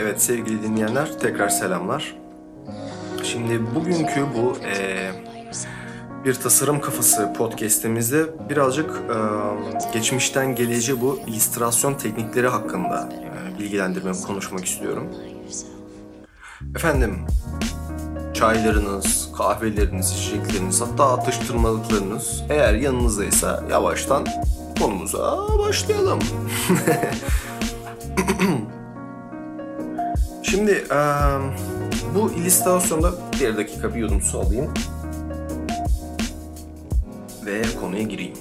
Evet sevgili dinleyenler tekrar selamlar. Şimdi bugünkü bu e, bir tasarım kafası podcast'imizde birazcık e, geçmişten geleceğe bu illüstrasyon teknikleri hakkında e, bilgilendirme konuşmak istiyorum. Efendim çaylarınız, kahveleriniz, içecekleriniz hatta atıştırmalıklarınız eğer yanınızdaysa yavaştan konumuza başlayalım. Şimdi e, bu illüstrasyonda bir dakika bir yudum su alayım. Ve konuya gireyim.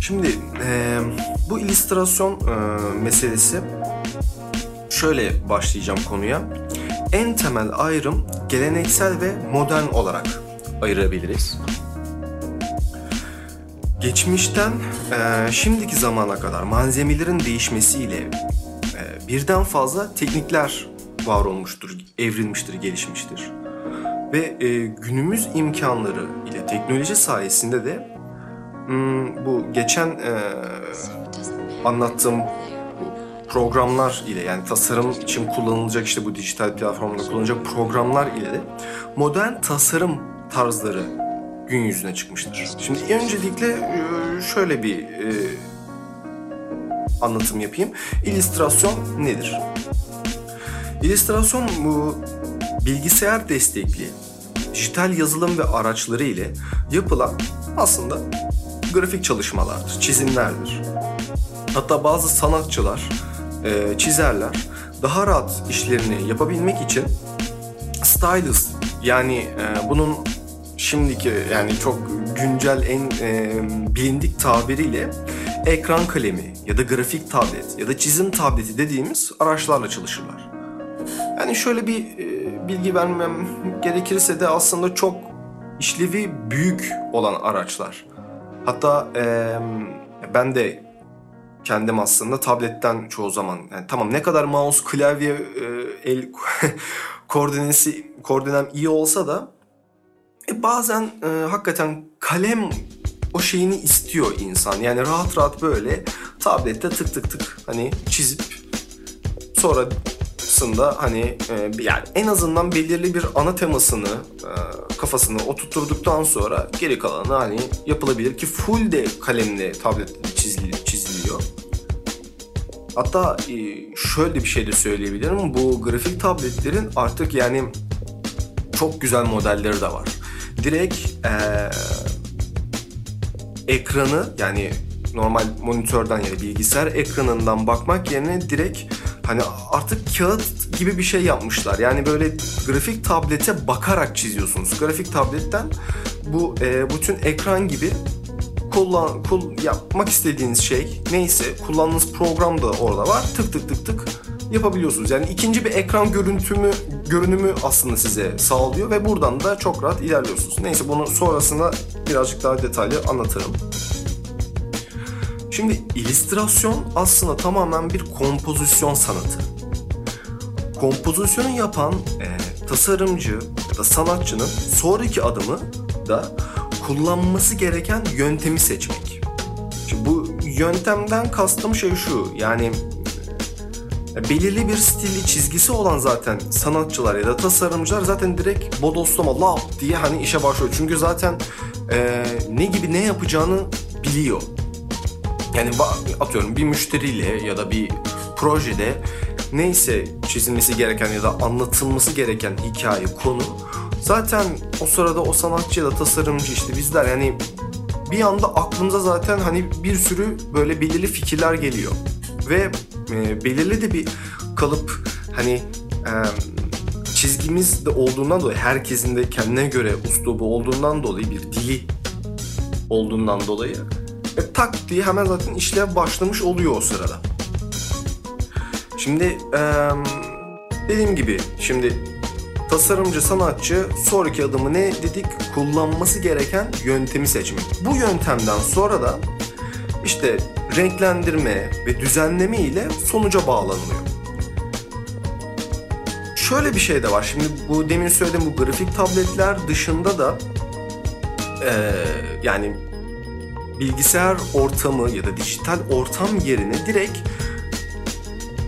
Şimdi e, bu illüstrasyon e, meselesi şöyle başlayacağım konuya. En temel ayrım geleneksel ve modern olarak ayırabiliriz. Geçmişten e, şimdiki zamana kadar malzemelerin değişmesiyle birden fazla teknikler var olmuştur, evrilmiştir, gelişmiştir. Ve e, günümüz imkanları ile teknoloji sayesinde de hmm, bu geçen e, anlattığım programlar ile yani tasarım için kullanılacak işte bu dijital platformda kullanılacak programlar ile de modern tasarım tarzları gün yüzüne çıkmıştır. Şimdi öncelikle e, şöyle bir e, anlatım yapayım. İllüstrasyon nedir? İllüstrasyon bu bilgisayar destekli dijital yazılım ve araçları ile yapılan aslında grafik çalışmalardır, çizimlerdir. Hatta bazı sanatçılar, e, çizerler daha rahat işlerini yapabilmek için stylus yani e, bunun şimdiki yani çok güncel en e, bilindik tabiriyle ekran kalemi ya da grafik tablet ya da çizim tableti dediğimiz araçlarla çalışırlar. Yani şöyle bir e, bilgi vermem gerekirse de aslında çok işlevi büyük olan araçlar. Hatta e, ben de kendim aslında tabletten çoğu zaman yani tamam ne kadar mouse, klavye, e, el koordinesi koordinem iyi olsa da e, bazen e, hakikaten kalem o şeyini istiyor insan. Yani rahat rahat böyle tablette tık tık tık hani çizip sonrasında hani e, yani en azından belirli bir ana temasını e, kafasını oturtturduktan sonra geri kalanı hani yapılabilir ki full de kalemle tablette çizili, çiziliyor. Hatta e, şöyle bir şey de söyleyebilirim. Bu grafik tabletlerin artık yani çok güzel modelleri de var. Direkt ee, ekranı yani normal monitörden yani bilgisayar ekranından bakmak yerine direkt hani artık kağıt gibi bir şey yapmışlar. Yani böyle grafik tablete bakarak çiziyorsunuz. Grafik tabletten bu e, bütün ekran gibi kullan kul yapmak istediğiniz şey neyse kullandığınız program da orada var. Tık tık tık tık yapabiliyorsunuz. Yani ikinci bir ekran görüntümü görünümü aslında size sağlıyor ve buradan da çok rahat ilerliyorsunuz. Neyse bunu sonrasında birazcık daha detaylı anlatırım. Şimdi illüstrasyon aslında tamamen bir kompozisyon sanatı. Kompozisyonu yapan e, tasarımcı ya da sanatçının sonraki adımı da kullanması gereken yöntemi seçmek. Şimdi bu yöntemden kastım şey şu yani belirli bir stili çizgisi olan zaten sanatçılar ya da tasarımcılar zaten direkt bodoslama lap diye hani işe başlıyor. Çünkü zaten e, ne gibi ne yapacağını biliyor. Yani atıyorum bir müşteriyle ya da bir projede neyse çizilmesi gereken ya da anlatılması gereken hikaye, konu zaten o sırada o sanatçı ya da tasarımcı işte bizler yani bir anda aklımıza zaten hani bir sürü böyle belirli fikirler geliyor. Ve e, belirli de bir kalıp hani e, çizgimiz de olduğundan dolayı herkesin de kendine göre uslubu olduğundan dolayı bir dili olduğundan dolayı e, tak diye hemen zaten işlev başlamış oluyor o sırada. Şimdi e, dediğim gibi şimdi tasarımcı sanatçı sonraki adımı ne dedik kullanması gereken yöntemi seçmek. Bu yöntemden sonra da işte renklendirme ve düzenleme ile sonuca bağlanılıyor. Şöyle bir şey de var. Şimdi bu demin söylediğim bu grafik tabletler dışında da e, yani bilgisayar ortamı ya da dijital ortam yerine direkt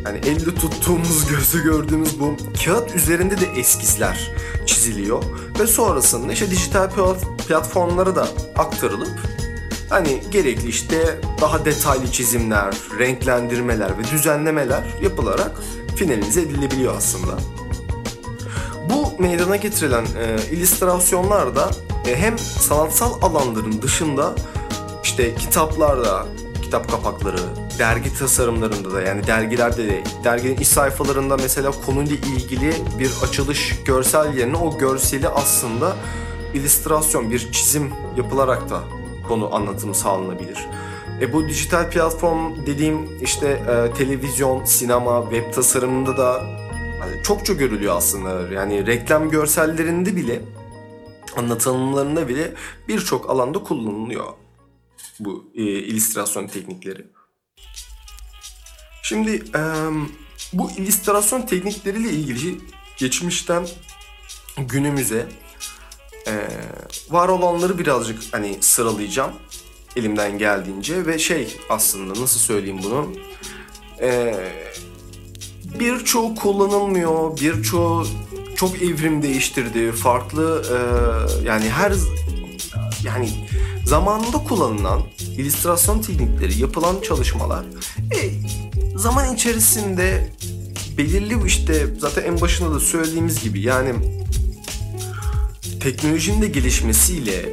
yani elde tuttuğumuz, gözü gördüğümüz bu kağıt üzerinde de eskizler çiziliyor ve sonrasında işte dijital platformlara da aktarılıp hani gerekli işte daha detaylı çizimler, renklendirmeler ve düzenlemeler yapılarak finalize edilebiliyor aslında. Bu meydana getirilen e, illüstrasyonlar da e, hem sanatsal alanların dışında işte kitaplarda, kitap kapakları, dergi tasarımlarında da yani dergilerde de derginin iç sayfalarında mesela konuyla ilgili bir açılış görsel yerine o görseli aslında illüstrasyon, bir çizim yapılarak da konu anlatımı sağlanabilir. E bu dijital platform dediğim işte e, televizyon, sinema, web tasarımında da yani çokça görülüyor aslında. Yani reklam görsellerinde bile anlatımlarında bile birçok alanda kullanılıyor bu e, illüstrasyon teknikleri. Şimdi e, bu illüstrasyon teknikleriyle ilgili geçmişten günümüze e, var olanları birazcık hani sıralayacağım elimden geldiğince ve şey aslında nasıl söyleyeyim bunu? E, birçoğu kullanılmıyor birçoğu çok evrim değiştirdi farklı e, yani her yani zamanında kullanılan illüstrasyon teknikleri yapılan çalışmalar e, zaman içerisinde belirli işte zaten en başında da söylediğimiz gibi yani teknolojinin de gelişmesiyle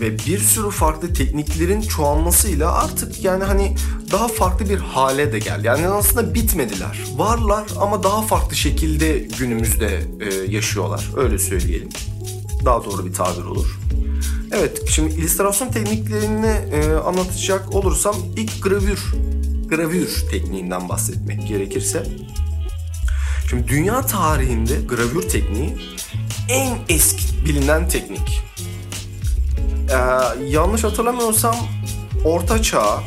ve bir sürü farklı tekniklerin çoğalmasıyla artık yani hani daha farklı bir hale de geldi. Yani aslında bitmediler. Varlar ama daha farklı şekilde günümüzde e, yaşıyorlar. Öyle söyleyelim. Daha doğru bir tabir olur. Evet, şimdi illüstrasyon tekniklerini e, anlatacak olursam ilk gravür, gravür tekniğinden bahsetmek gerekirse. Şimdi dünya tarihinde gravür tekniği en eski bilinen teknik. Ee, yanlış hatırlamıyorsam Orta Çağ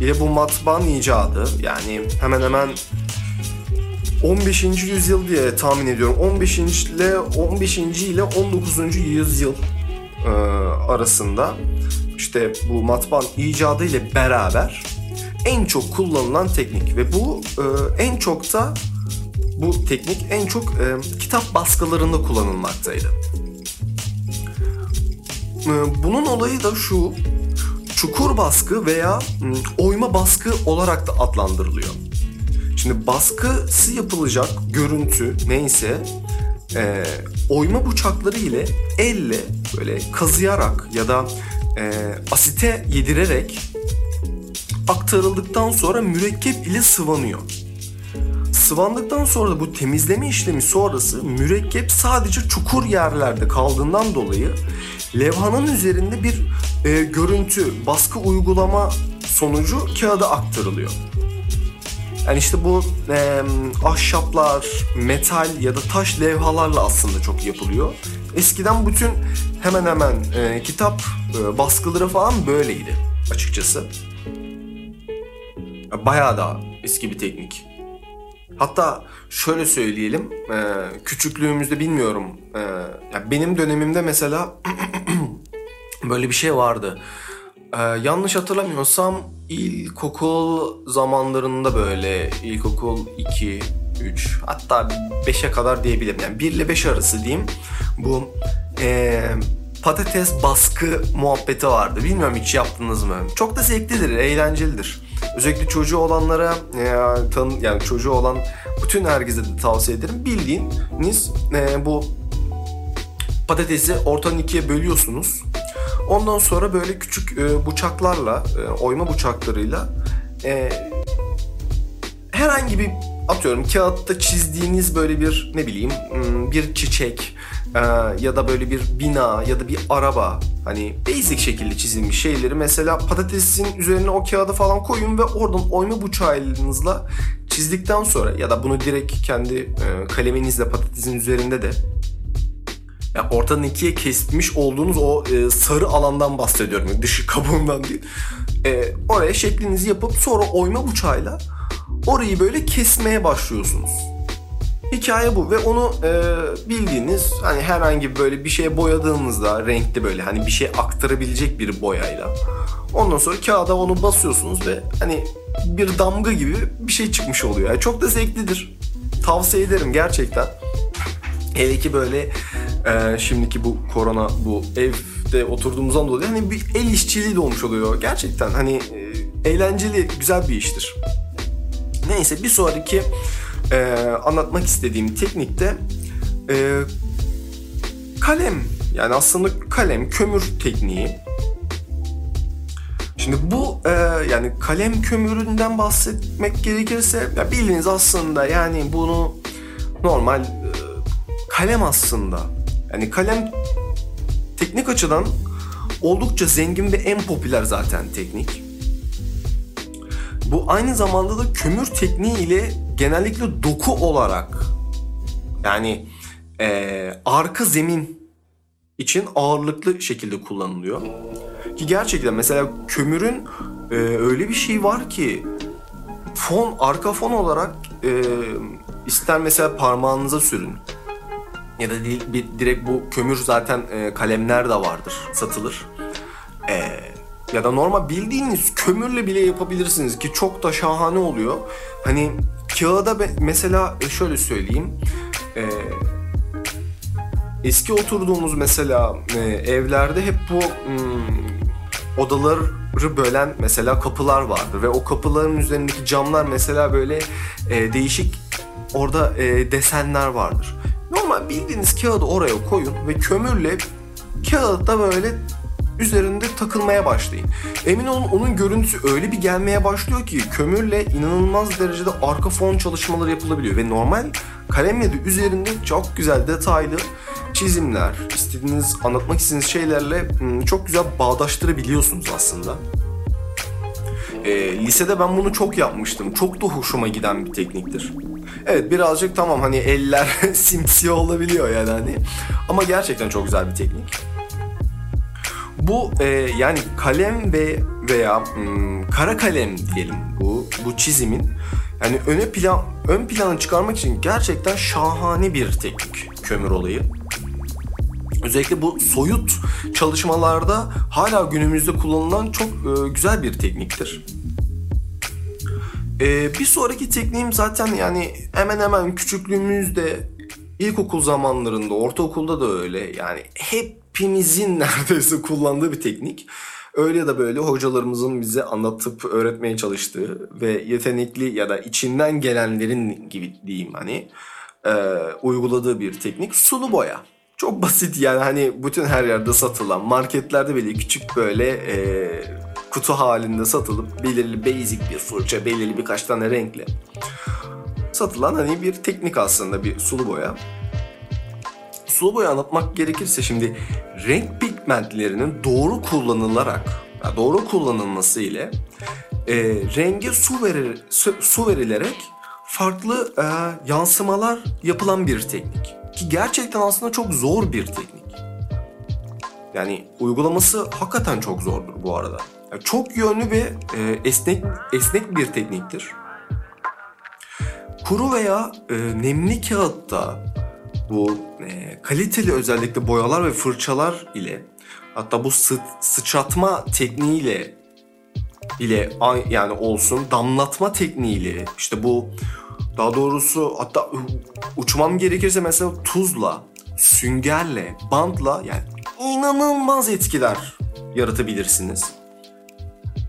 ile bu matbaan icadı yani hemen hemen 15. yüzyıl diye tahmin ediyorum. 15. ile 15. ile 19. yüzyıl e, arasında işte bu matbaan icadı ile beraber en çok kullanılan teknik ve bu e, en çok da bu teknik en çok e, kitap baskılarında kullanılmaktaydı. E, bunun olayı da şu, çukur baskı veya oyma baskı olarak da adlandırılıyor. Şimdi baskısı yapılacak görüntü neyse e, oyma bıçakları ile elle böyle kazıyarak ya da e, asite yedirerek aktarıldıktan sonra mürekkep ile sıvanıyor. Sıvandıktan sonra da bu temizleme işlemi sonrası mürekkep sadece çukur yerlerde kaldığından dolayı levhanın üzerinde bir e, görüntü, baskı uygulama sonucu kağıda aktarılıyor. Yani işte bu e, ahşaplar, metal ya da taş levhalarla aslında çok yapılıyor. Eskiden bütün hemen hemen e, kitap e, baskıları falan böyleydi açıkçası. Bayağı da eski bir teknik. Hatta şöyle söyleyelim, e, küçüklüğümüzde bilmiyorum, e, ya benim dönemimde mesela böyle bir şey vardı. E, yanlış hatırlamıyorsam ilkokul zamanlarında böyle ilkokul 2, 3 hatta 5'e kadar diyebilirim. Yani 1 ile 5 arası diyeyim. Bu e, patates baskı muhabbeti vardı. Bilmiyorum hiç yaptınız mı? Çok da zevklidir, eğlencelidir. Özellikle çocuğu olanlara e, tanı, yani çocuğu olan bütün herkese de tavsiye ederim. Bildiğiniz e, bu patatesi ortadan ikiye bölüyorsunuz. Ondan sonra böyle küçük e, bıçaklarla, e, oyma bıçaklarıyla e, herhangi bir atıyorum kağıtta çizdiğiniz böyle bir ne bileyim hmm, bir çiçek e, ya da böyle bir bina ya da bir araba hani basic şekilde çizilmiş şeyleri mesela patatesin üzerine o kağıdı falan koyun ve oradan oyma bıçağınızla çizdikten sonra ya da bunu direkt kendi e, kaleminizle patatesin üzerinde de yani ortadan ikiye kesmiş olduğunuz o e, sarı alandan bahsediyorum. Dışı kabuğundan değil. E, oraya şeklinizi yapıp sonra oyma bıçağıyla orayı böyle kesmeye başlıyorsunuz. Hikaye bu ve onu e, bildiğiniz hani herhangi böyle bir şeye boyadığınızda renkli böyle hani bir şey aktarabilecek bir boyayla ondan sonra kağıda onu basıyorsunuz ve hani bir damga gibi bir şey çıkmış oluyor. Yani çok da zevklidir. Tavsiye ederim gerçekten. Hele ki böyle e, şimdiki bu korona bu evde oturduğumuzdan dolayı hani bir el işçiliği de olmuş oluyor. Gerçekten hani e, eğlenceli güzel bir iştir. Neyse bir sonraki e, anlatmak istediğim teknikte e, kalem yani aslında kalem kömür tekniği. Şimdi bu e, yani kalem kömüründen bahsetmek gerekirse ya bildiğiniz aslında yani bunu normal e, kalem aslında. Yani kalem teknik açıdan oldukça zengin ve en popüler zaten teknik. Bu aynı zamanda da kömür tekniği ile genellikle doku olarak yani e, arka zemin için ağırlıklı şekilde kullanılıyor. Ki gerçekten mesela kömürün e, öyle bir şey var ki fon arka fon olarak e, ister mesela parmağınıza sürün ya da direkt bu kömür zaten e, kalemler de vardır satılır. Ya da normal bildiğiniz kömürle bile yapabilirsiniz ki çok da şahane oluyor. Hani kağıda mesela şöyle söyleyeyim. E, eski oturduğumuz mesela e, evlerde hep bu hmm, odaları bölen mesela kapılar vardır ve o kapıların üzerindeki camlar mesela böyle e, değişik orada e, desenler vardır. Normal bildiğiniz kağıdı oraya koyun ve kömürle kağıtta böyle üzerinde takılmaya başlayın. Emin olun onun görüntüsü öyle bir gelmeye başlıyor ki kömürle inanılmaz derecede arka fon çalışmaları yapılabiliyor ve normal kalemle de üzerinde çok güzel detaylı çizimler, istediğiniz anlatmak istediğiniz şeylerle çok güzel bağdaştırabiliyorsunuz aslında. E, lisede ben bunu çok yapmıştım. Çok da hoşuma giden bir tekniktir. Evet birazcık tamam hani eller simsiyah olabiliyor yani hani. Ama gerçekten çok güzel bir teknik. Bu e, yani kalem ve veya m, kara kalem diyelim bu bu çizimin yani öne plan ön planı çıkarmak için gerçekten şahane bir teknik kömür olayı. Özellikle bu soyut çalışmalarda hala günümüzde kullanılan çok e, güzel bir tekniktir. E, bir sonraki tekniğim zaten yani hemen hemen küçüklüğümüzde ilkokul zamanlarında, ortaokulda da öyle yani hepimizin neredeyse kullandığı bir teknik. Öyle ya da böyle hocalarımızın bize anlatıp öğretmeye çalıştığı ve yetenekli ya da içinden gelenlerin gibi diyeyim hani e, uyguladığı bir teknik sulu boya. Çok basit yani hani bütün her yerde satılan marketlerde bile küçük böyle e, kutu halinde satılıp belirli basic bir fırça, belirli birkaç tane renkle satılan hani bir teknik aslında bir sulu boya. Boya anlatmak gerekirse şimdi renk pigmentlerinin doğru kullanılarak, doğru kullanılması ile e, renge su, verir, su, su verilerek farklı e, yansımalar yapılan bir teknik. Ki gerçekten aslında çok zor bir teknik. Yani uygulaması hakikaten çok zordur bu arada. Yani çok yönlü ve e, esnek esnek bir tekniktir. Kuru veya e, nemli kağıtta bu e, kaliteli özellikle boyalar ve fırçalar ile hatta bu sı, sıçratma tekniğiyle ile yani olsun damlatma tekniğiyle işte bu daha doğrusu hatta uçmam gerekirse mesela tuzla, süngerle, bantla yani inanılmaz etkiler yaratabilirsiniz.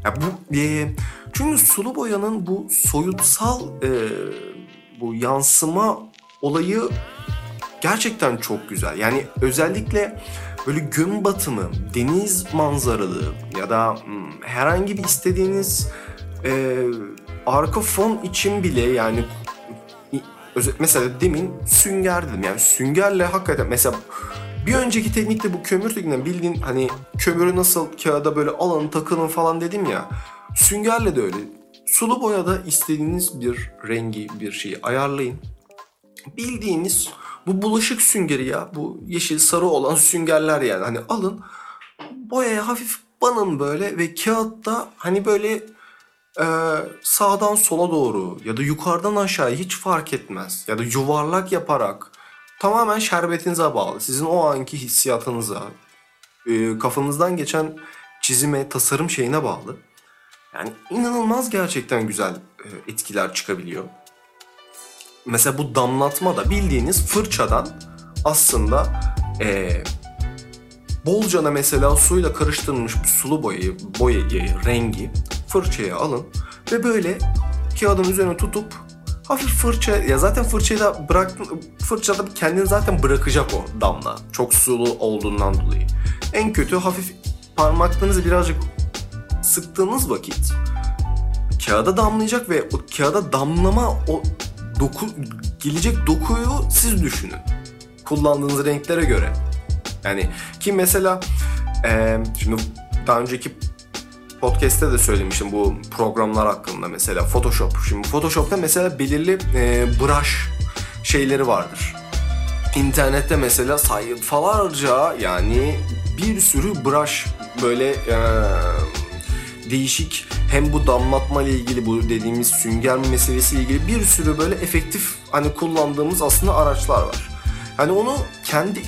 Ya bu e, çünkü sulu boyanın bu soyutsal e, bu yansıma olayı gerçekten çok güzel. Yani özellikle böyle gün batımı, deniz manzaralı ya da hmm, herhangi bir istediğiniz e, arka fon için bile yani mesela demin sünger dedim. Yani süngerle hakikaten mesela bir önceki teknikte bu kömür tekniğinden bildiğin hani kömürü nasıl kağıda böyle alın takılın falan dedim ya süngerle de öyle. Sulu boyada istediğiniz bir rengi bir şeyi ayarlayın. Bildiğiniz bu bulaşık süngeri ya bu yeşil sarı olan süngerler yani hani alın boyaya hafif banın böyle ve kağıtta hani böyle e, sağdan sola doğru ya da yukarıdan aşağı hiç fark etmez. Ya da yuvarlak yaparak tamamen şerbetinize bağlı. Sizin o anki hissiyatınıza, e, kafanızdan geçen çizime, tasarım şeyine bağlı. Yani inanılmaz gerçekten güzel e, etkiler çıkabiliyor. Mesela bu damlatma da bildiğiniz fırçadan aslında e, bolcana mesela suyla karıştırılmış bir sulu boyayı, boyayı, rengi fırçaya alın ve böyle kağıdın üzerine tutup hafif fırça ya zaten fırçayı da bıraktın fırçada kendini zaten bırakacak o damla. Çok sulu olduğundan dolayı. En kötü hafif parmaklarınızı birazcık sıktığınız vakit kağıda damlayacak ve o kağıda damlama o doku gelecek dokuyu siz düşünün. Kullandığınız renklere göre. Yani ki mesela e, şimdi daha önceki podcast'te de söylemiştim bu programlar hakkında mesela Photoshop. Şimdi Photoshop'ta mesela belirli e, brush şeyleri vardır. İnternette mesela sayfalarca yani bir sürü brush böyle e, değişik hem bu damlatma ile ilgili bu dediğimiz sünger meselesi ile ilgili bir sürü böyle efektif hani kullandığımız aslında araçlar var. Hani onu kendi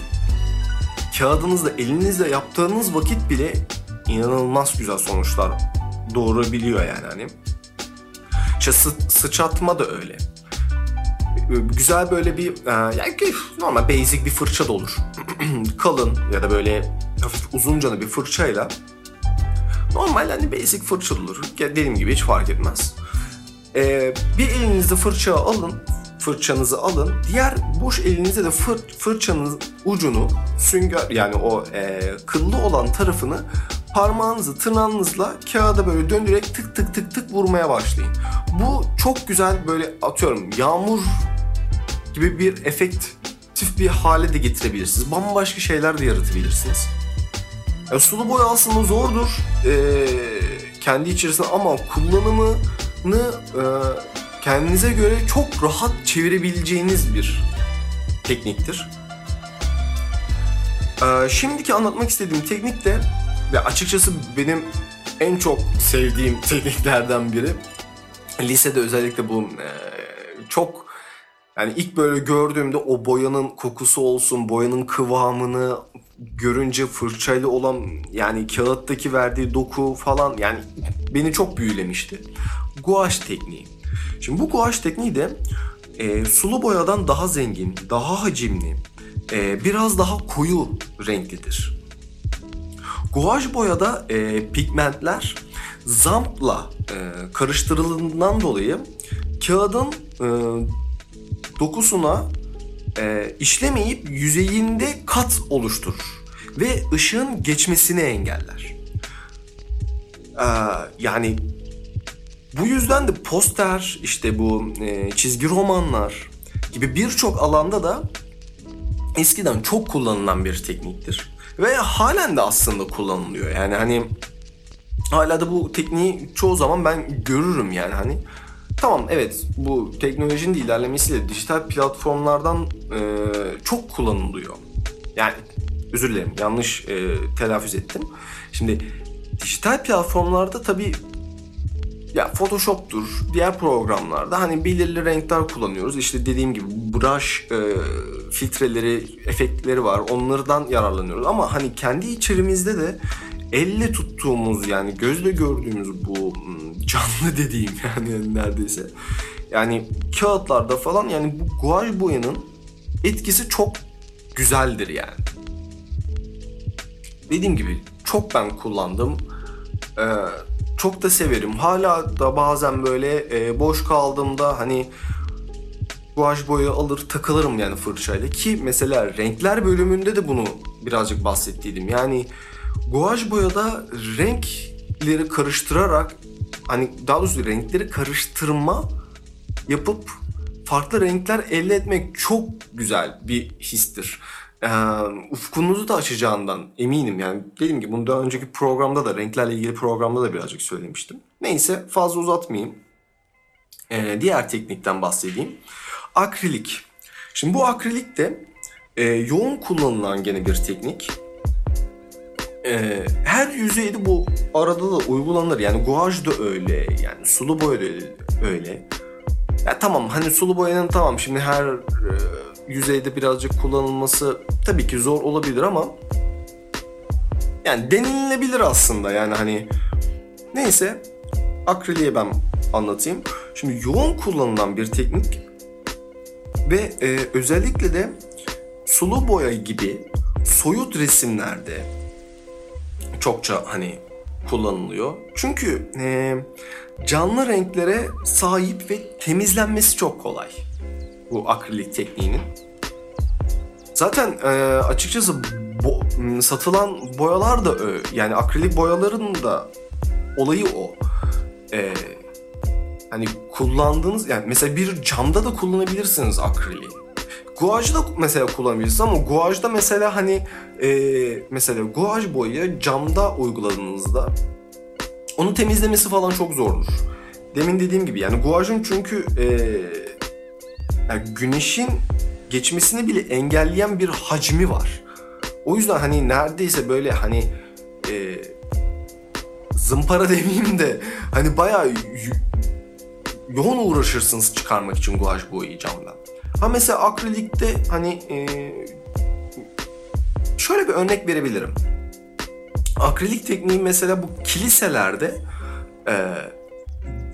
kağıdınızda elinizle yaptığınız vakit bile inanılmaz güzel sonuçlar doğurabiliyor yani hani. İşte sı- sıçratma da öyle. Güzel böyle bir e, yani normal basic bir fırça da olur. Kalın ya da böyle hafif uzuncanı bir fırçayla normal hani basic fırça olur. Dediğim gibi hiç fark etmez. Ee, bir elinizde fırça alın, fırçanızı alın. Diğer boş elinize de fır, fırçanız ucunu sünger yani o e, kıllı olan tarafını parmağınızı tırnağınızla kağıda böyle döndürerek tık tık tık tık vurmaya başlayın. Bu çok güzel böyle atıyorum yağmur gibi bir efektif bir hale de getirebilirsiniz. Bambaşka şeyler de yaratabilirsiniz. Yani sulu boya aslında zordur ee, kendi içerisinde ama kullanımını e, kendinize göre çok rahat çevirebileceğiniz bir tekniktir. Ee, şimdiki anlatmak istediğim teknik de ve açıkçası benim en çok sevdiğim tekniklerden biri. Lisede özellikle bu e, çok yani ilk böyle gördüğümde o boyanın kokusu olsun, boyanın kıvamını görünce fırçayla olan yani kağıttaki verdiği doku falan yani beni çok büyülemişti. Guaj tekniği. Şimdi bu guaj tekniği de e, sulu boyadan daha zengin, daha hacimli, e, biraz daha koyu renklidir. Guaj boyada e, pigmentler zampla e, karıştırıldığından dolayı kağıdın e, dokusuna e, işlemeyip yüzeyinde kat oluşturur ve ışığın geçmesini engeller. E, yani bu yüzden de poster, işte bu e, çizgi romanlar gibi birçok alanda da eskiden çok kullanılan bir tekniktir. Ve halen de aslında kullanılıyor. Yani hani hala da bu tekniği çoğu zaman ben görürüm yani hani. Tamam evet bu teknolojinin de ilerlemesiyle dijital platformlardan e, çok kullanılıyor. Yani özür dilerim yanlış e, telaffuz ettim. Şimdi dijital platformlarda tabii ya Photoshop'tur, diğer programlarda hani belirli renkler kullanıyoruz. İşte dediğim gibi brush e, filtreleri, efektleri var. Onlardan yararlanıyoruz. Ama hani kendi içerimizde de elle tuttuğumuz yani gözle gördüğümüz bu canlı dediğim yani neredeyse. Yani kağıtlarda falan yani bu guaj boyanın etkisi çok güzeldir yani. Dediğim gibi çok ben kullandım. Ee, çok da severim. Hala da bazen böyle e, boş kaldığımda hani guaj boyu alır takılırım yani fırçayla ki mesela renkler bölümünde de bunu birazcık bahsettiydim. Yani guaj boyada renkleri karıştırarak hani daha doğrusu renkleri karıştırma yapıp farklı renkler elde etmek çok güzel bir histir e, ufkunuzu da açacağından eminim. Yani dediğim gibi bunu daha önceki programda da renklerle ilgili programda da birazcık söylemiştim. Neyse fazla uzatmayayım. E, diğer teknikten bahsedeyim. Akrilik. Şimdi bu akrilik de e, yoğun kullanılan gene bir teknik. E, her yüzeyde bu arada da uygulanır. Yani guaj da öyle. Yani sulu boya da öyle. Ya tamam hani sulu boyanın tamam şimdi her e, yüzeyde birazcık kullanılması tabii ki zor olabilir ama yani denilebilir aslında yani hani neyse akriliğe ben anlatayım. Şimdi yoğun kullanılan bir teknik ve e, özellikle de sulu boya gibi soyut resimlerde çokça hani kullanılıyor. Çünkü e, canlı renklere sahip ve temizlenmesi çok kolay bu akrilik tekniğinin. Zaten e, açıkçası bo, satılan boyalar da ö, yani akrilik boyaların da olayı o. E, hani kullandığınız yani mesela bir camda da kullanabilirsiniz akriliği. Guaj'ı da mesela kullanabilirsiniz ama guajda mesela hani e, mesela guaj boyayı camda uyguladığınızda onu temizlemesi falan çok zordur. Demin dediğim gibi yani guajın çünkü e, yani güneşin geçmesini bile engelleyen bir hacmi var. O yüzden hani neredeyse böyle hani e, zımpara demeyeyim de hani bayağı yoğun uğraşırsınız çıkarmak için guaj boyayı camdan. Ha mesela akrilikte hani e, şöyle bir örnek verebilirim. Akrilik tekniği mesela bu kiliselerde e,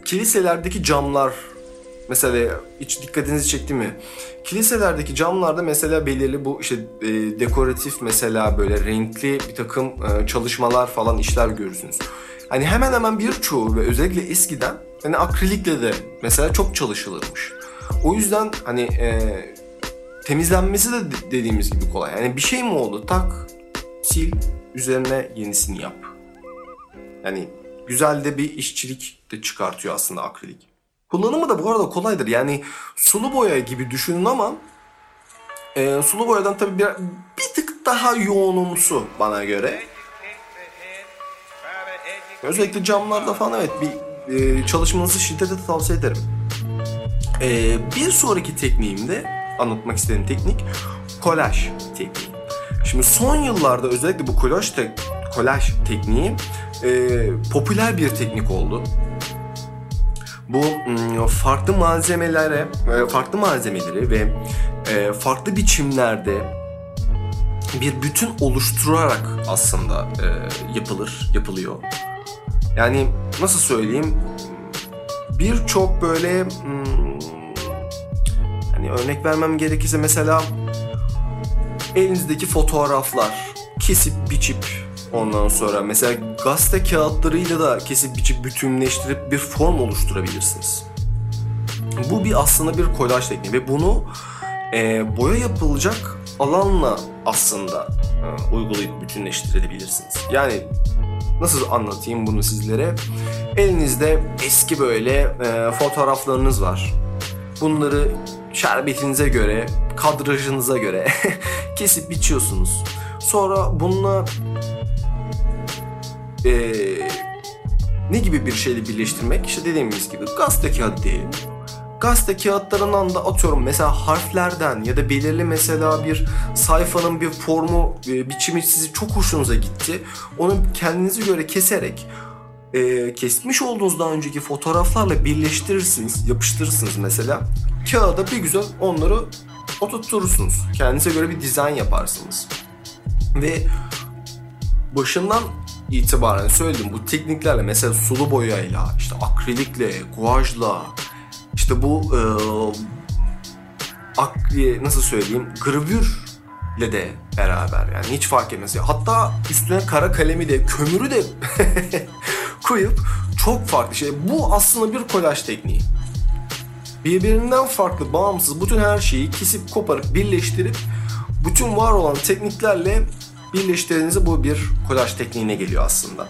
kiliselerdeki camlar mesela hiç dikkatinizi çekti mi? Kiliselerdeki camlarda mesela belirli bu işte e, dekoratif mesela böyle renkli bir takım e, çalışmalar falan işler görürsünüz. Hani hemen hemen birçoğu ve özellikle eskiden hani akrilikle de mesela çok çalışılırmış. O yüzden hani e, temizlenmesi de dediğimiz gibi kolay. Yani bir şey mi oldu? Tak, sil, üzerine yenisini yap. Yani güzel de bir işçilik de çıkartıyor aslında akrilik. Kullanımı da bu arada kolaydır. Yani sulu boya gibi düşünün ama e, sulu boyadan tabii bir, bir tık daha yoğunumsu bana göre. Özellikle camlarda falan evet bir e, çalışmanızı şiddetle tavsiye ederim. E, bir sonraki tekniğimde anlatmak istediğim teknik kolaj tekniği. Şimdi son yıllarda özellikle bu kolaj, te- kolaj tekniği e, popüler bir teknik oldu. Bu farklı malzemelere, e, farklı malzemeleri ve e, farklı biçimlerde bir bütün oluşturarak aslında e, yapılır, yapılıyor. Yani nasıl söyleyeyim? Birçok böyle hmm, hani örnek vermem gerekirse mesela elinizdeki fotoğraflar kesip biçip ondan sonra mesela gazete kağıtlarıyla da kesip biçip bütünleştirip bir form oluşturabilirsiniz. Bu bir aslında bir kolaj tekniği ve bunu e, boya yapılacak alanla aslında e, uygulayıp bütünleştirebilirsiniz. Yani Nasıl anlatayım bunu sizlere? Elinizde eski böyle e, fotoğraflarınız var. Bunları şerbetinize göre, kadrajınıza göre kesip biçiyorsunuz. Sonra bununla e, ne gibi bir şeyle birleştirmek? İşte dediğimiz gibi gazete kağıdı diyelim gazete kağıtlarından da atıyorum mesela harflerden ya da belirli mesela bir sayfanın bir formu e, biçimi sizi çok hoşunuza gitti. Onu kendinize göre keserek e, kesmiş olduğunuz daha önceki fotoğraflarla birleştirirsiniz, yapıştırırsınız mesela. Kağıda bir güzel onları oturturursunuz. Kendinize göre bir dizayn yaparsınız. Ve başından itibaren söyledim bu tekniklerle mesela sulu boyayla, işte akrilikle, guajla, işte bu e, akli nasıl söyleyeyim gravürle de beraber yani hiç fark etmez. Hatta üstüne kara kalemi de kömürü de koyup çok farklı şey. Bu aslında bir kolaj tekniği. Birbirinden farklı, bağımsız bütün her şeyi kesip koparıp birleştirip bütün var olan tekniklerle birleştirdiğinizde bu bir kolaj tekniğine geliyor aslında.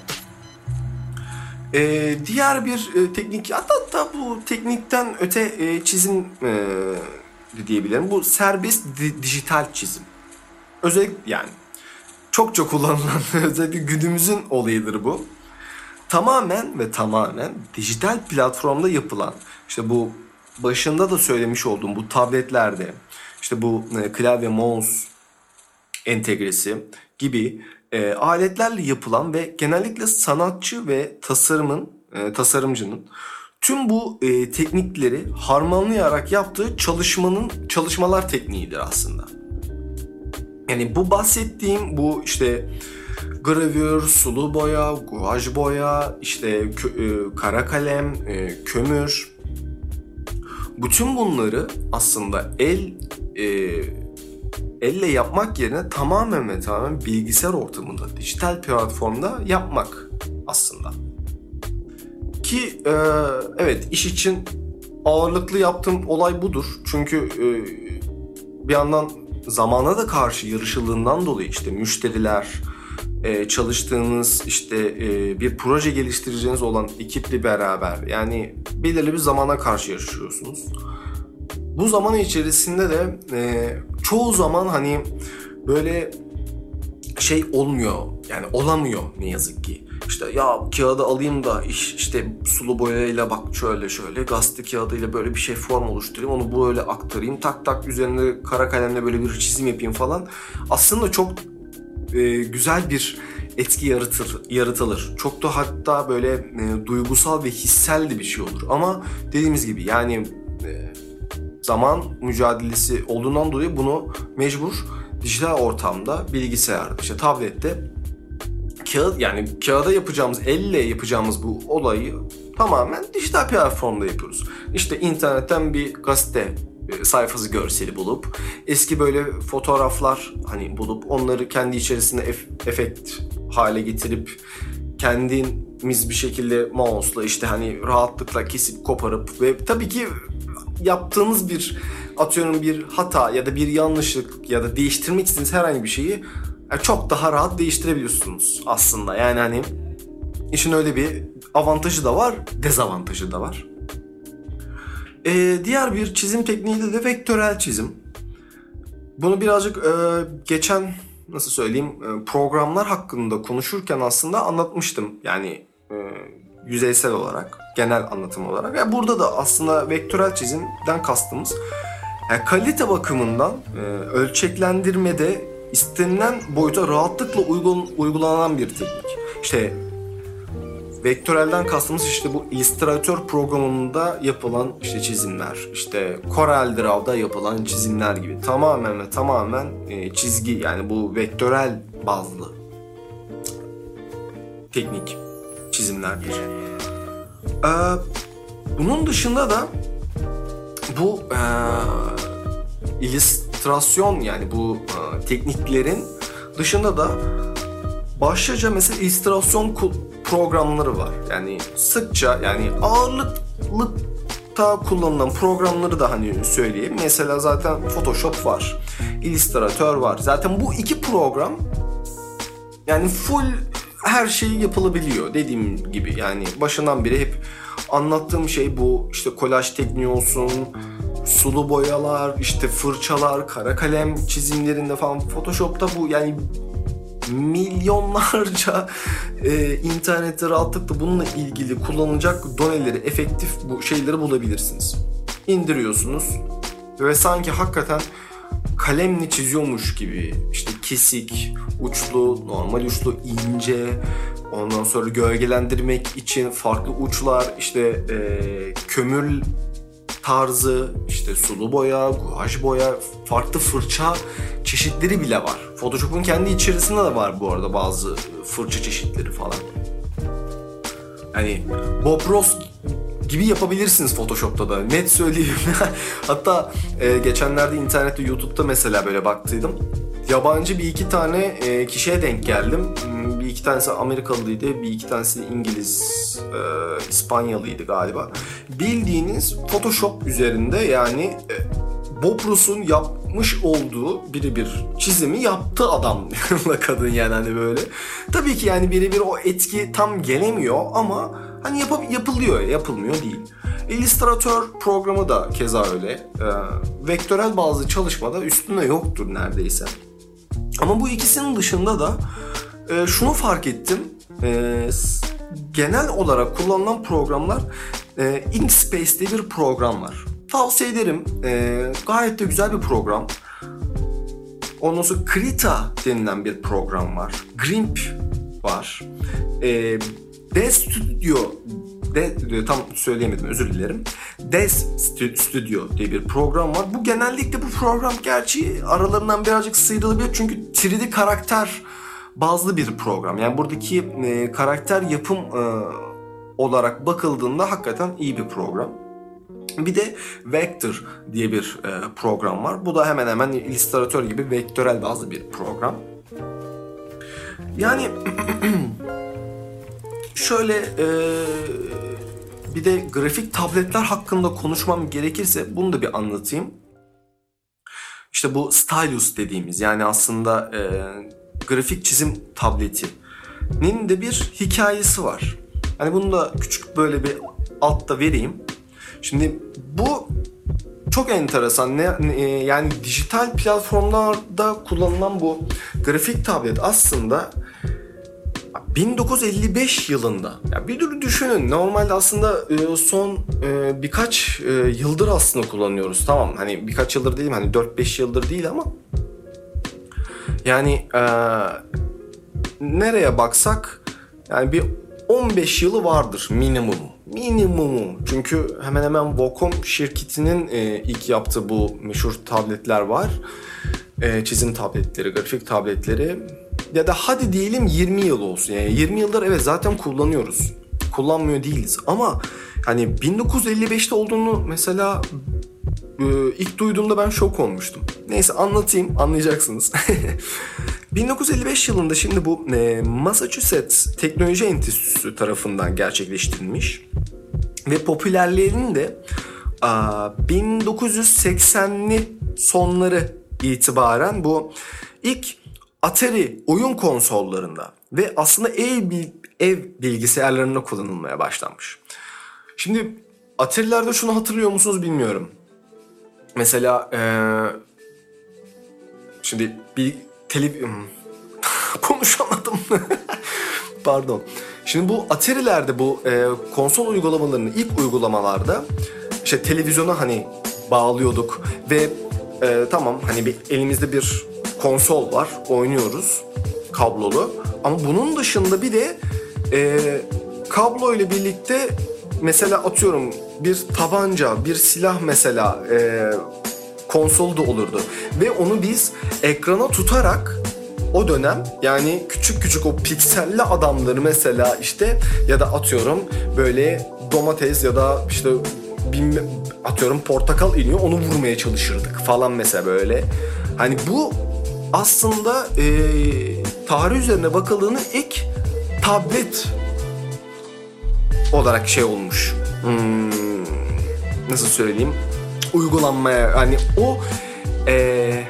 Ee, diğer bir e, teknik, hatta, hatta bu teknikten öte e, çizim e, diyebilirim. Bu serbest di- dijital çizim. Özellikle yani çok çok kullanılan özellikle günümüzün olayıdır bu. Tamamen ve tamamen dijital platformda yapılan işte bu başında da söylemiş olduğum bu tabletlerde işte bu e, klavye mouse entegresi gibi e, aletlerle yapılan ve genellikle sanatçı ve tasarımın e, tasarımcının tüm bu e, teknikleri harmanlayarak yaptığı çalışmanın çalışmalar tekniğidir aslında. Yani bu bahsettiğim bu işte gravür, sulu boya, guaj boya, işte kö- e, kara kalem, e, kömür. Bütün bunları aslında el e, elle yapmak yerine tamamen ve tamamen bilgisayar ortamında, dijital platformda yapmak aslında. Ki e, evet iş için ağırlıklı yaptığım olay budur. Çünkü e, bir yandan zamana da karşı yarışıldığından dolayı işte müşteriler, e, çalıştığınız işte e, bir proje geliştireceğiniz olan ekiple beraber yani belirli bir zamana karşı yarışıyorsunuz. Bu zaman içerisinde de e, çoğu zaman hani böyle şey olmuyor yani olamıyor ne yazık ki. İşte ya kağıdı alayım da işte sulu boyayla bak şöyle şöyle gazete kağıdıyla böyle bir şey form oluşturayım onu böyle aktarayım tak tak üzerinde kara kalemle böyle bir çizim yapayım falan. Aslında çok e, güzel bir etki yaratır, yaratılır. Çok da hatta böyle e, duygusal ve hissel de bir şey olur. Ama dediğimiz gibi yani e, zaman mücadelesi olduğundan dolayı bunu mecbur dijital ortamda, bilgisayarda, işte tablette kağıt yani kağıda yapacağımız, elle yapacağımız bu olayı tamamen dijital platformda yapıyoruz. İşte internetten bir gazete e, sayfası görseli bulup eski böyle fotoğraflar hani bulup onları kendi içerisinde ef- efekt hale getirip kendimiz bir şekilde mouse'la işte hani rahatlıkla kesip koparıp ve tabii ki yaptığınız bir atıyorum bir hata ya da bir yanlışlık ya da değiştirmek istediğiniz herhangi bir şeyi yani çok daha rahat değiştirebiliyorsunuz aslında. Yani hani işin öyle bir avantajı da var, dezavantajı da var. Ee, diğer bir çizim tekniği de, de vektörel çizim. Bunu birazcık e, geçen nasıl söyleyeyim e, programlar hakkında konuşurken aslında anlatmıştım. Yani e, yüzeysel olarak, genel anlatım olarak. Yani burada da aslında vektörel çizimden kastımız yani kalite bakımından e, ölçeklendirmede istenilen boyuta rahatlıkla uygun, uygulanan bir teknik. İşte vektörelden kastımız işte bu Illustrator programında yapılan işte çizimler, işte Corel Draw'da yapılan çizimler gibi tamamen ve tamamen e, çizgi yani bu vektörel bazlı teknik çizimlerdir. Ee, bunun dışında da bu e, illüstrasyon yani bu e, tekniklerin dışında da başlıca mesela illüstrasyon programları var. Yani sıkça yani ağırlıkta kullanılan programları da hani söyleyeyim. Mesela zaten Photoshop var. Illustrator var. Zaten bu iki program yani full her şey yapılabiliyor dediğim gibi. Yani başından beri hep anlattığım şey bu işte kolaj tekniği olsun, sulu boyalar, işte fırçalar, kara kalem çizimlerinde falan Photoshop'ta bu yani milyonlarca e, internette rahatlıkla bununla ilgili kullanılacak doneleri, efektif bu şeyleri bulabilirsiniz. İndiriyorsunuz ve sanki hakikaten kalemle çiziyormuş gibi işte kesik, uçlu, normal uçlu, ince, ondan sonra gölgelendirmek için farklı uçlar, işte e, kömür tarzı, işte sulu boya, guaj boya, farklı fırça çeşitleri bile var. Photoshop'un kendi içerisinde de var bu arada bazı fırça çeşitleri falan. Yani Bob Ross gibi yapabilirsiniz Photoshop'ta da. Net söyleyeyim. Hatta e, geçenlerde internette YouTube'da mesela böyle baktıydım. Yabancı bir iki tane e, kişiye denk geldim. Hmm, bir iki tanesi Amerikalıydı, bir iki tanesi İngiliz, e, İspanyalıydı galiba. Bildiğiniz Photoshop üzerinde yani e, Bob Ross'un yapmış olduğu birebir çizimi yaptı adamla kadın yani hani böyle. Tabii ki yani birebir o etki tam gelemiyor ama hani yap yapılıyor, yapılmıyor değil. Illustrator programı da keza öyle. E, vektörel bazı çalışmada üstüne yoktur neredeyse. Ama bu ikisinin dışında da e, şunu fark ettim. E, genel olarak kullanılan programlar e, Inkspace diye bir program var. Tavsiye ederim. E, gayet de güzel bir program. Ondan sonra Krita denilen bir program var. Grimp var. E, Dev Studio de, tam söyleyemedim özür dilerim. Des Studio diye bir program var. Bu genellikle bu program gerçi aralarından birazcık sıyrılabilir çünkü 3D karakter bazlı bir program. Yani buradaki e, karakter yapım e, olarak bakıldığında hakikaten iyi bir program. Bir de Vector diye bir e, program var. Bu da hemen hemen Illustrator gibi vektörel bazlı bir program. Yani şöyle e, bir de grafik tabletler hakkında konuşmam gerekirse bunu da bir anlatayım. İşte bu stylus dediğimiz yani aslında e, grafik çizim tabletinin de bir hikayesi var. Hani bunu da küçük böyle bir altta vereyim. Şimdi bu çok enteresan. Ne, ne, yani dijital platformlarda kullanılan bu grafik tablet aslında 1955 yılında. Ya bir dur düşünün. Normalde aslında e, son e, birkaç e, yıldır aslında kullanıyoruz. Tamam hani birkaç yıldır değil hani 4-5 yıldır değil ama yani nereye baksak yani bir 15 yılı vardır minimum. Minimumu. Çünkü hemen hemen Wacom şirketinin ilk yaptığı bu meşhur tabletler var. çizim tabletleri, grafik tabletleri ya da hadi diyelim 20 yıl olsun. Yani 20 yıldır evet zaten kullanıyoruz. Kullanmıyor değiliz ama hani 1955'te olduğunu mesela e, ilk duyduğumda ben şok olmuştum. Neyse anlatayım anlayacaksınız. 1955 yılında şimdi bu e, Massachusetts Teknoloji Enstitüsü tarafından gerçekleştirilmiş ve popülerliğinin de 1980'li sonları itibaren bu ilk Atari oyun konsollarında ve aslında ev, ev bilgisayarlarında kullanılmaya başlanmış. Şimdi Atari'lerde şunu hatırlıyor musunuz bilmiyorum. Mesela ee, şimdi bir televiz... konuşamadım. Pardon. Şimdi bu Atari'lerde bu e, konsol uygulamalarının ilk uygulamalarda işte televizyona hani bağlıyorduk ve e, tamam hani bir elimizde bir konsol var. Oynuyoruz kablolu. Ama bunun dışında bir de e, kablo ile birlikte mesela atıyorum bir tabanca, bir silah mesela e, konsolda olurdu. Ve onu biz ekrana tutarak o dönem yani küçük küçük o pikselli adamları mesela işte ya da atıyorum böyle domates ya da işte atıyorum portakal iniyor onu vurmaya çalışırdık falan mesela böyle. Hani bu aslında e, tarih üzerine bakıldığında ilk tablet olarak şey olmuş. Hmm, nasıl söyleyeyim? Uygulanmaya hani o e,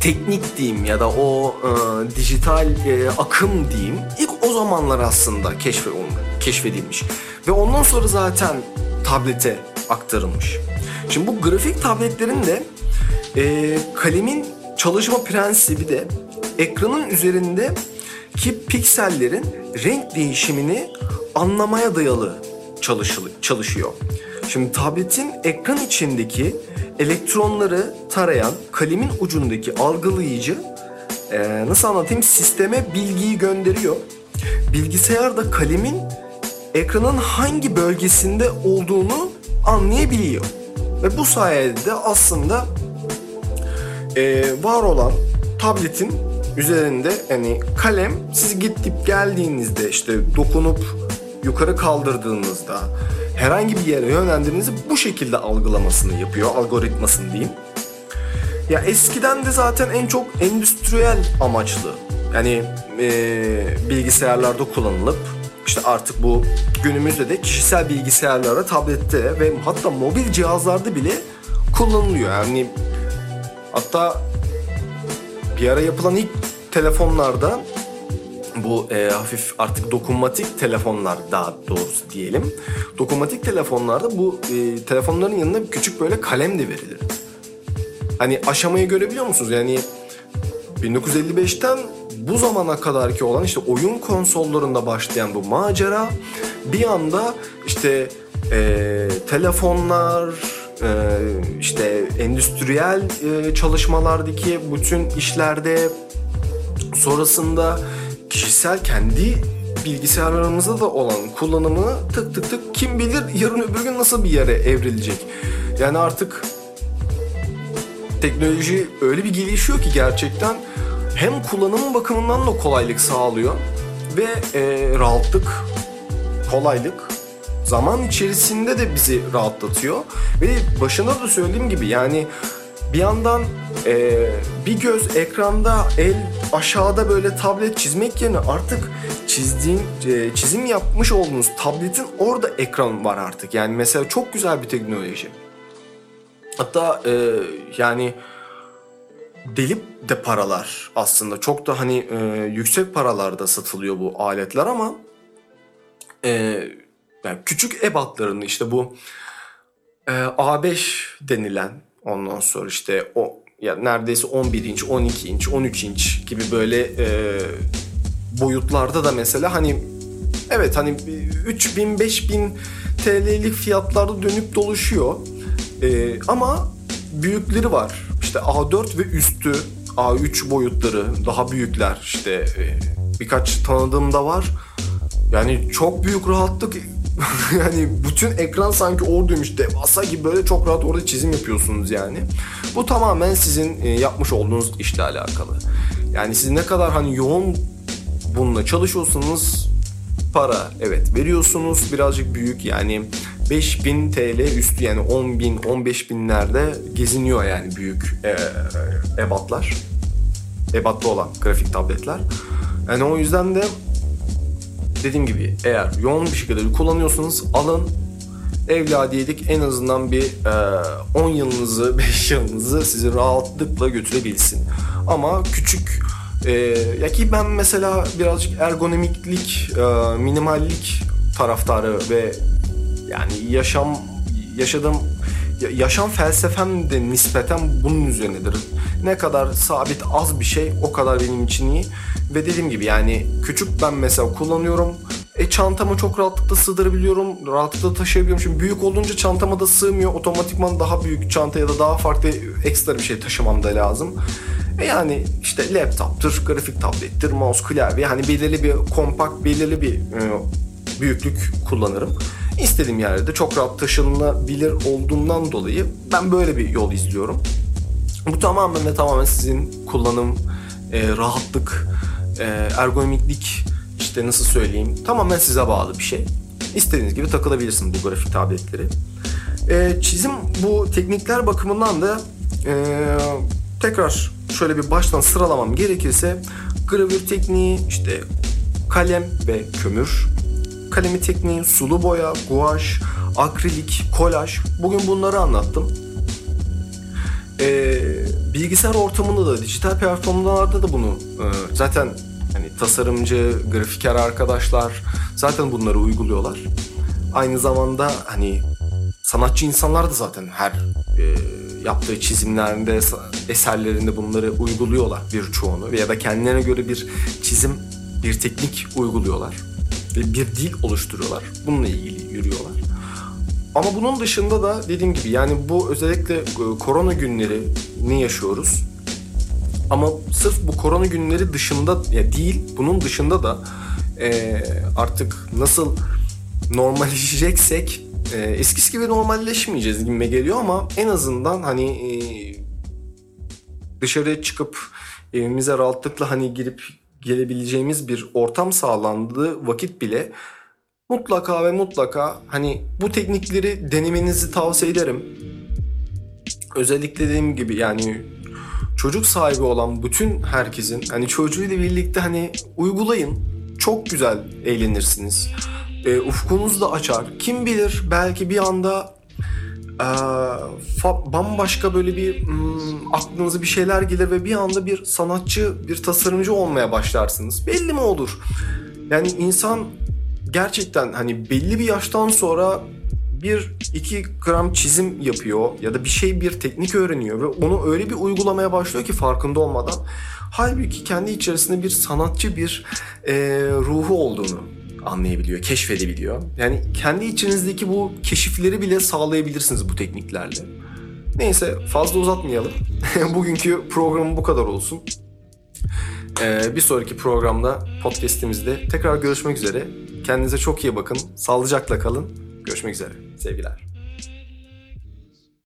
teknik diyeyim ya da o e, dijital e, akım diyeyim ilk o zamanlar aslında keşfedilmiş ve ondan sonra zaten tablete aktarılmış. Şimdi bu grafik tabletlerin de e, kalemin çalışma prensibi de ekranın üzerindeki piksellerin renk değişimini anlamaya dayalı çalışıyor. Şimdi tabletin ekran içindeki elektronları tarayan kalemin ucundaki algılayıcı e, nasıl anlatayım sisteme bilgiyi gönderiyor. Bilgisayar da kalemin ekranın hangi bölgesinde olduğunu anlayabiliyor. Ve bu sayede aslında e, var olan tabletin üzerinde hani kalem siz gidip geldiğinizde işte dokunup yukarı kaldırdığınızda herhangi bir yere yönlendirdiğinizde bu şekilde algılamasını yapıyor algoritmasını diyeyim. Ya eskiden de zaten en çok endüstriyel amaçlı yani e, bilgisayarlarda kullanılıp işte artık bu günümüzde de kişisel bilgisayarlarda, tablette ve hatta mobil cihazlarda bile kullanılıyor. Yani Hatta bir ara yapılan ilk telefonlarda bu e, hafif artık dokunmatik telefonlar daha doğrusu diyelim. Dokunmatik telefonlarda bu e, telefonların yanında küçük böyle kalem de verilir. Hani aşamayı görebiliyor musunuz? Yani 1955'ten bu zamana kadar ki olan işte oyun konsollarında başlayan bu macera bir anda işte e, telefonlar, işte endüstriyel e, çalışmalardaki bütün işlerde sonrasında kişisel kendi bilgisayarlarımızda da olan kullanımı tık tık tık kim bilir yarın öbür gün nasıl bir yere evrilecek. Yani artık teknoloji öyle bir gelişiyor ki gerçekten hem kullanım bakımından da kolaylık sağlıyor ve e, rahatlık, kolaylık zaman içerisinde de bizi rahatlatıyor. Ve başında da söylediğim gibi yani bir yandan e, bir göz ekranda, el aşağıda böyle tablet çizmek yerine artık çizdiğin, e, çizim yapmış olduğunuz tabletin orada ekran var artık. Yani mesela çok güzel bir teknoloji. Hatta e, yani delip de paralar aslında çok da hani e, yüksek paralarda satılıyor bu aletler ama e, yani küçük ebatlarını işte bu e, A5 denilen ondan sonra işte o ya neredeyse 11 inç, 12 inç, 13 inç gibi böyle e, boyutlarda da mesela hani evet hani 3000 5000 TL'lik fiyatlarda dönüp dolaşıyor. E, ama büyükleri var. İşte A4 ve üstü A3 boyutları daha büyükler işte e, birkaç tanıdığım da var. Yani çok büyük rahatlık yani bütün ekran sanki oradaymış devasa gibi böyle çok rahat orada çizim yapıyorsunuz yani. Bu tamamen sizin e, yapmış olduğunuz işle alakalı. Yani siz ne kadar hani yoğun bununla çalışıyorsanız para evet veriyorsunuz birazcık büyük yani 5000 TL üstü yani 10 bin 15 binlerde geziniyor yani büyük e, ebatlar. Ebatta olan grafik tabletler. Yani o yüzden de dediğim gibi eğer yoğun bir şekilde kullanıyorsanız alın evladiyelik en azından bir e, 10 yılınızı 5 yılınızı sizi rahatlıkla götürebilsin. Ama küçük e, ya ki ben mesela birazcık ergonomiklik, e, minimallik taraftarı ve yani yaşam yaşadığım yaşam felsefem de nispeten bunun üzerinedir. Ne kadar sabit az bir şey o kadar benim için iyi. Ve dediğim gibi yani küçük ben mesela kullanıyorum. E çantama çok rahatlıkla sığdırabiliyorum. Rahatlıkla taşıyabiliyorum. Şimdi büyük olunca çantama da sığmıyor. Otomatikman daha büyük çanta ya da daha farklı ekstra bir şey taşımam da lazım. E yani işte laptop'tır, grafik tablettir, mouse, klavye. Hani belirli bir kompakt, belirli bir e, büyüklük kullanırım. İstediğim yerde çok rahat taşınabilir olduğundan dolayı ben böyle bir yol izliyorum. Bu tamamen ve tamamen sizin kullanım, e, rahatlık, e, ergonomiklik işte nasıl söyleyeyim tamamen size bağlı bir şey. İstediğiniz gibi takılabilirsiniz bu grafik tabletleri. E, çizim bu teknikler bakımından da e, tekrar şöyle bir baştan sıralamam gerekirse gravür tekniği, işte kalem ve kömür, kalemi tekniği, sulu boya, guaj, akrilik, kolaj. Bugün bunları anlattım. Ee, bilgisayar ortamında da, dijital platformlarda da bunu e, zaten hani tasarımcı, grafiker arkadaşlar zaten bunları uyguluyorlar. Aynı zamanda hani sanatçı insanlar da zaten her e, yaptığı çizimlerinde, eserlerinde bunları uyguluyorlar birçoğunu ya da kendilerine göre bir çizim, bir teknik uyguluyorlar ve bir dil oluşturuyorlar. Bununla ilgili yürüyorlar. Ama bunun dışında da dediğim gibi yani bu özellikle e, korona günlerini yaşıyoruz. Ama sırf bu korona günleri dışında ya değil, bunun dışında da e, artık nasıl normalleşeceksek e, eskisi gibi normalleşmeyeceğiz gibi geliyor ama en azından hani e, dışarıya çıkıp evimize rahatlıkla hani girip gelebileceğimiz bir ortam sağlandığı vakit bile mutlaka ve mutlaka hani bu teknikleri denemenizi tavsiye ederim. Özellikle dediğim gibi yani çocuk sahibi olan bütün herkesin hani çocuğuyla birlikte hani uygulayın. Çok güzel eğlenirsiniz. E, ufkunuz da açar. Kim bilir belki bir anda e, bambaşka böyle bir hmm, aklınıza bir şeyler gelir ve bir anda bir sanatçı, bir tasarımcı olmaya başlarsınız. Belli mi olur? Yani insan gerçekten hani belli bir yaştan sonra bir iki gram çizim yapıyor ya da bir şey bir teknik öğreniyor ve onu öyle bir uygulamaya başlıyor ki farkında olmadan. Halbuki kendi içerisinde bir sanatçı bir e, ruhu olduğunu anlayabiliyor, keşfedebiliyor. Yani kendi içinizdeki bu keşifleri bile sağlayabilirsiniz bu tekniklerle. Neyse fazla uzatmayalım. Bugünkü programım bu kadar olsun. Ee, bir sonraki programda podcastimizde tekrar görüşmek üzere. Kendinize çok iyi bakın. Sağlıcakla kalın. Görüşmek üzere. Sevgiler.